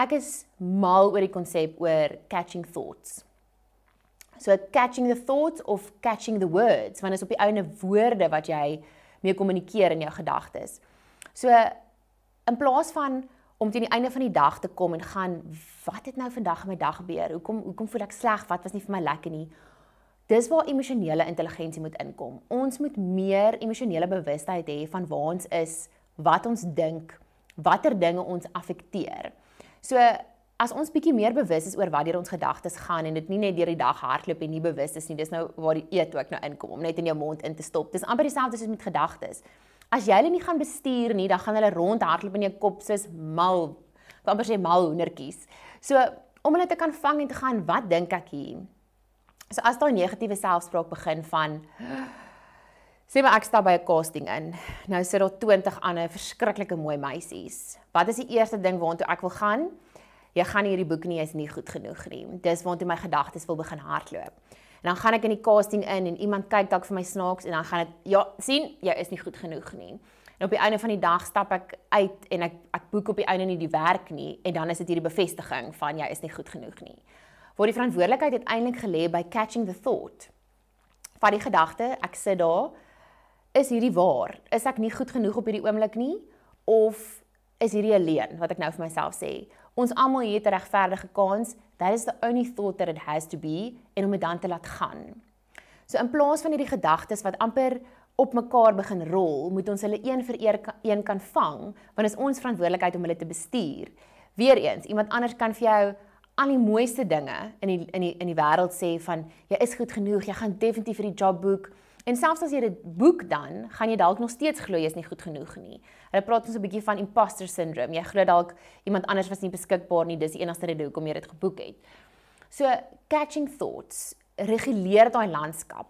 Ek is mal oor die konsep oor catching thoughts. So catching the thoughts of catching the words, want dit is op die ouene woorde wat jy mee kommunikeer in jou gedagtes. So in plaas van om teen die einde van die dag te kom en gaan wat het nou vandag in my dag gebeur? Hoekom hoekom voel ek sleg? Wat was nie vir my lekker nie? Dis waar emosionele intelligensie moet inkom. Ons moet meer emosionele bewustheid hê van waar ons is, wat ons dink, watter dinge ons affekteer. So as ons bietjie meer bewus is oor wat deur ons gedagtes gaan en dit nie net deur die dag hardloop en nie bewus is nie, dis nou waar die eet ook nou inkom om net in jou mond in te stop. Dis amper dieselfde soos met gedagtes. As jy hulle nie gaan bestuur nie, dan gaan hulle rondhardloop in jou kop soos mal, amper sê mal hoendertjies. So om hulle te kan vang en te gaan, wat dink ek hier? So as daai negatiewe selfspraak begin van sê maar ek stap by 'n casting in. Nou sit daar 20 ander verskriklike mooi meisies. Wat is die eerste ding waartoe ek wil gaan? Jy gaan hierdie boek nie, jy's nie goed genoeg nie. Dis waartoe my gedagtes wil begin hardloop. En dan gaan ek in die casting in en iemand kyk dalk vir my snaaks en dan gaan dit ja, sien, jy is nie goed genoeg nie. En op die einde van die dag stap ek uit en ek ek boek op die einde nie die werk nie en dan is dit hierdie bevestiging van jy is nie goed genoeg nie waar die verantwoordelikheid uiteindelik gelê by catching the thought. Vat die gedagte, ek sit daar, is hierdie waar? Is ek nie goed genoeg op hierdie oomblik nie of is hierdie alleen wat ek nou vir myself sê? Ons almal het 'n regverdige kans. That is the only thought that it has to be en om dit dan te laat gaan. So in plaas van hierdie gedagtes wat amper op mekaar begin rol, moet ons hulle een vir een kan vang, want is ons verantwoordelikheid om hulle te bestuur. Weereens, iemand anders kan vir jou al die mooiste dinge in die in die in die wêreld sê van jy is goed genoeg, jy gaan definitief vir die job boek. En selfs as jy dit boek dan, gaan jy dalk nog steeds glo jy is nie goed genoeg nie. Hulle praat ons 'n bietjie van imposter syndrome. Jy glo dalk iemand anders was nie beskikbaar nie, dis die enigste rede hoekom jy dit geboek het. So catching thoughts reguleer daai landskap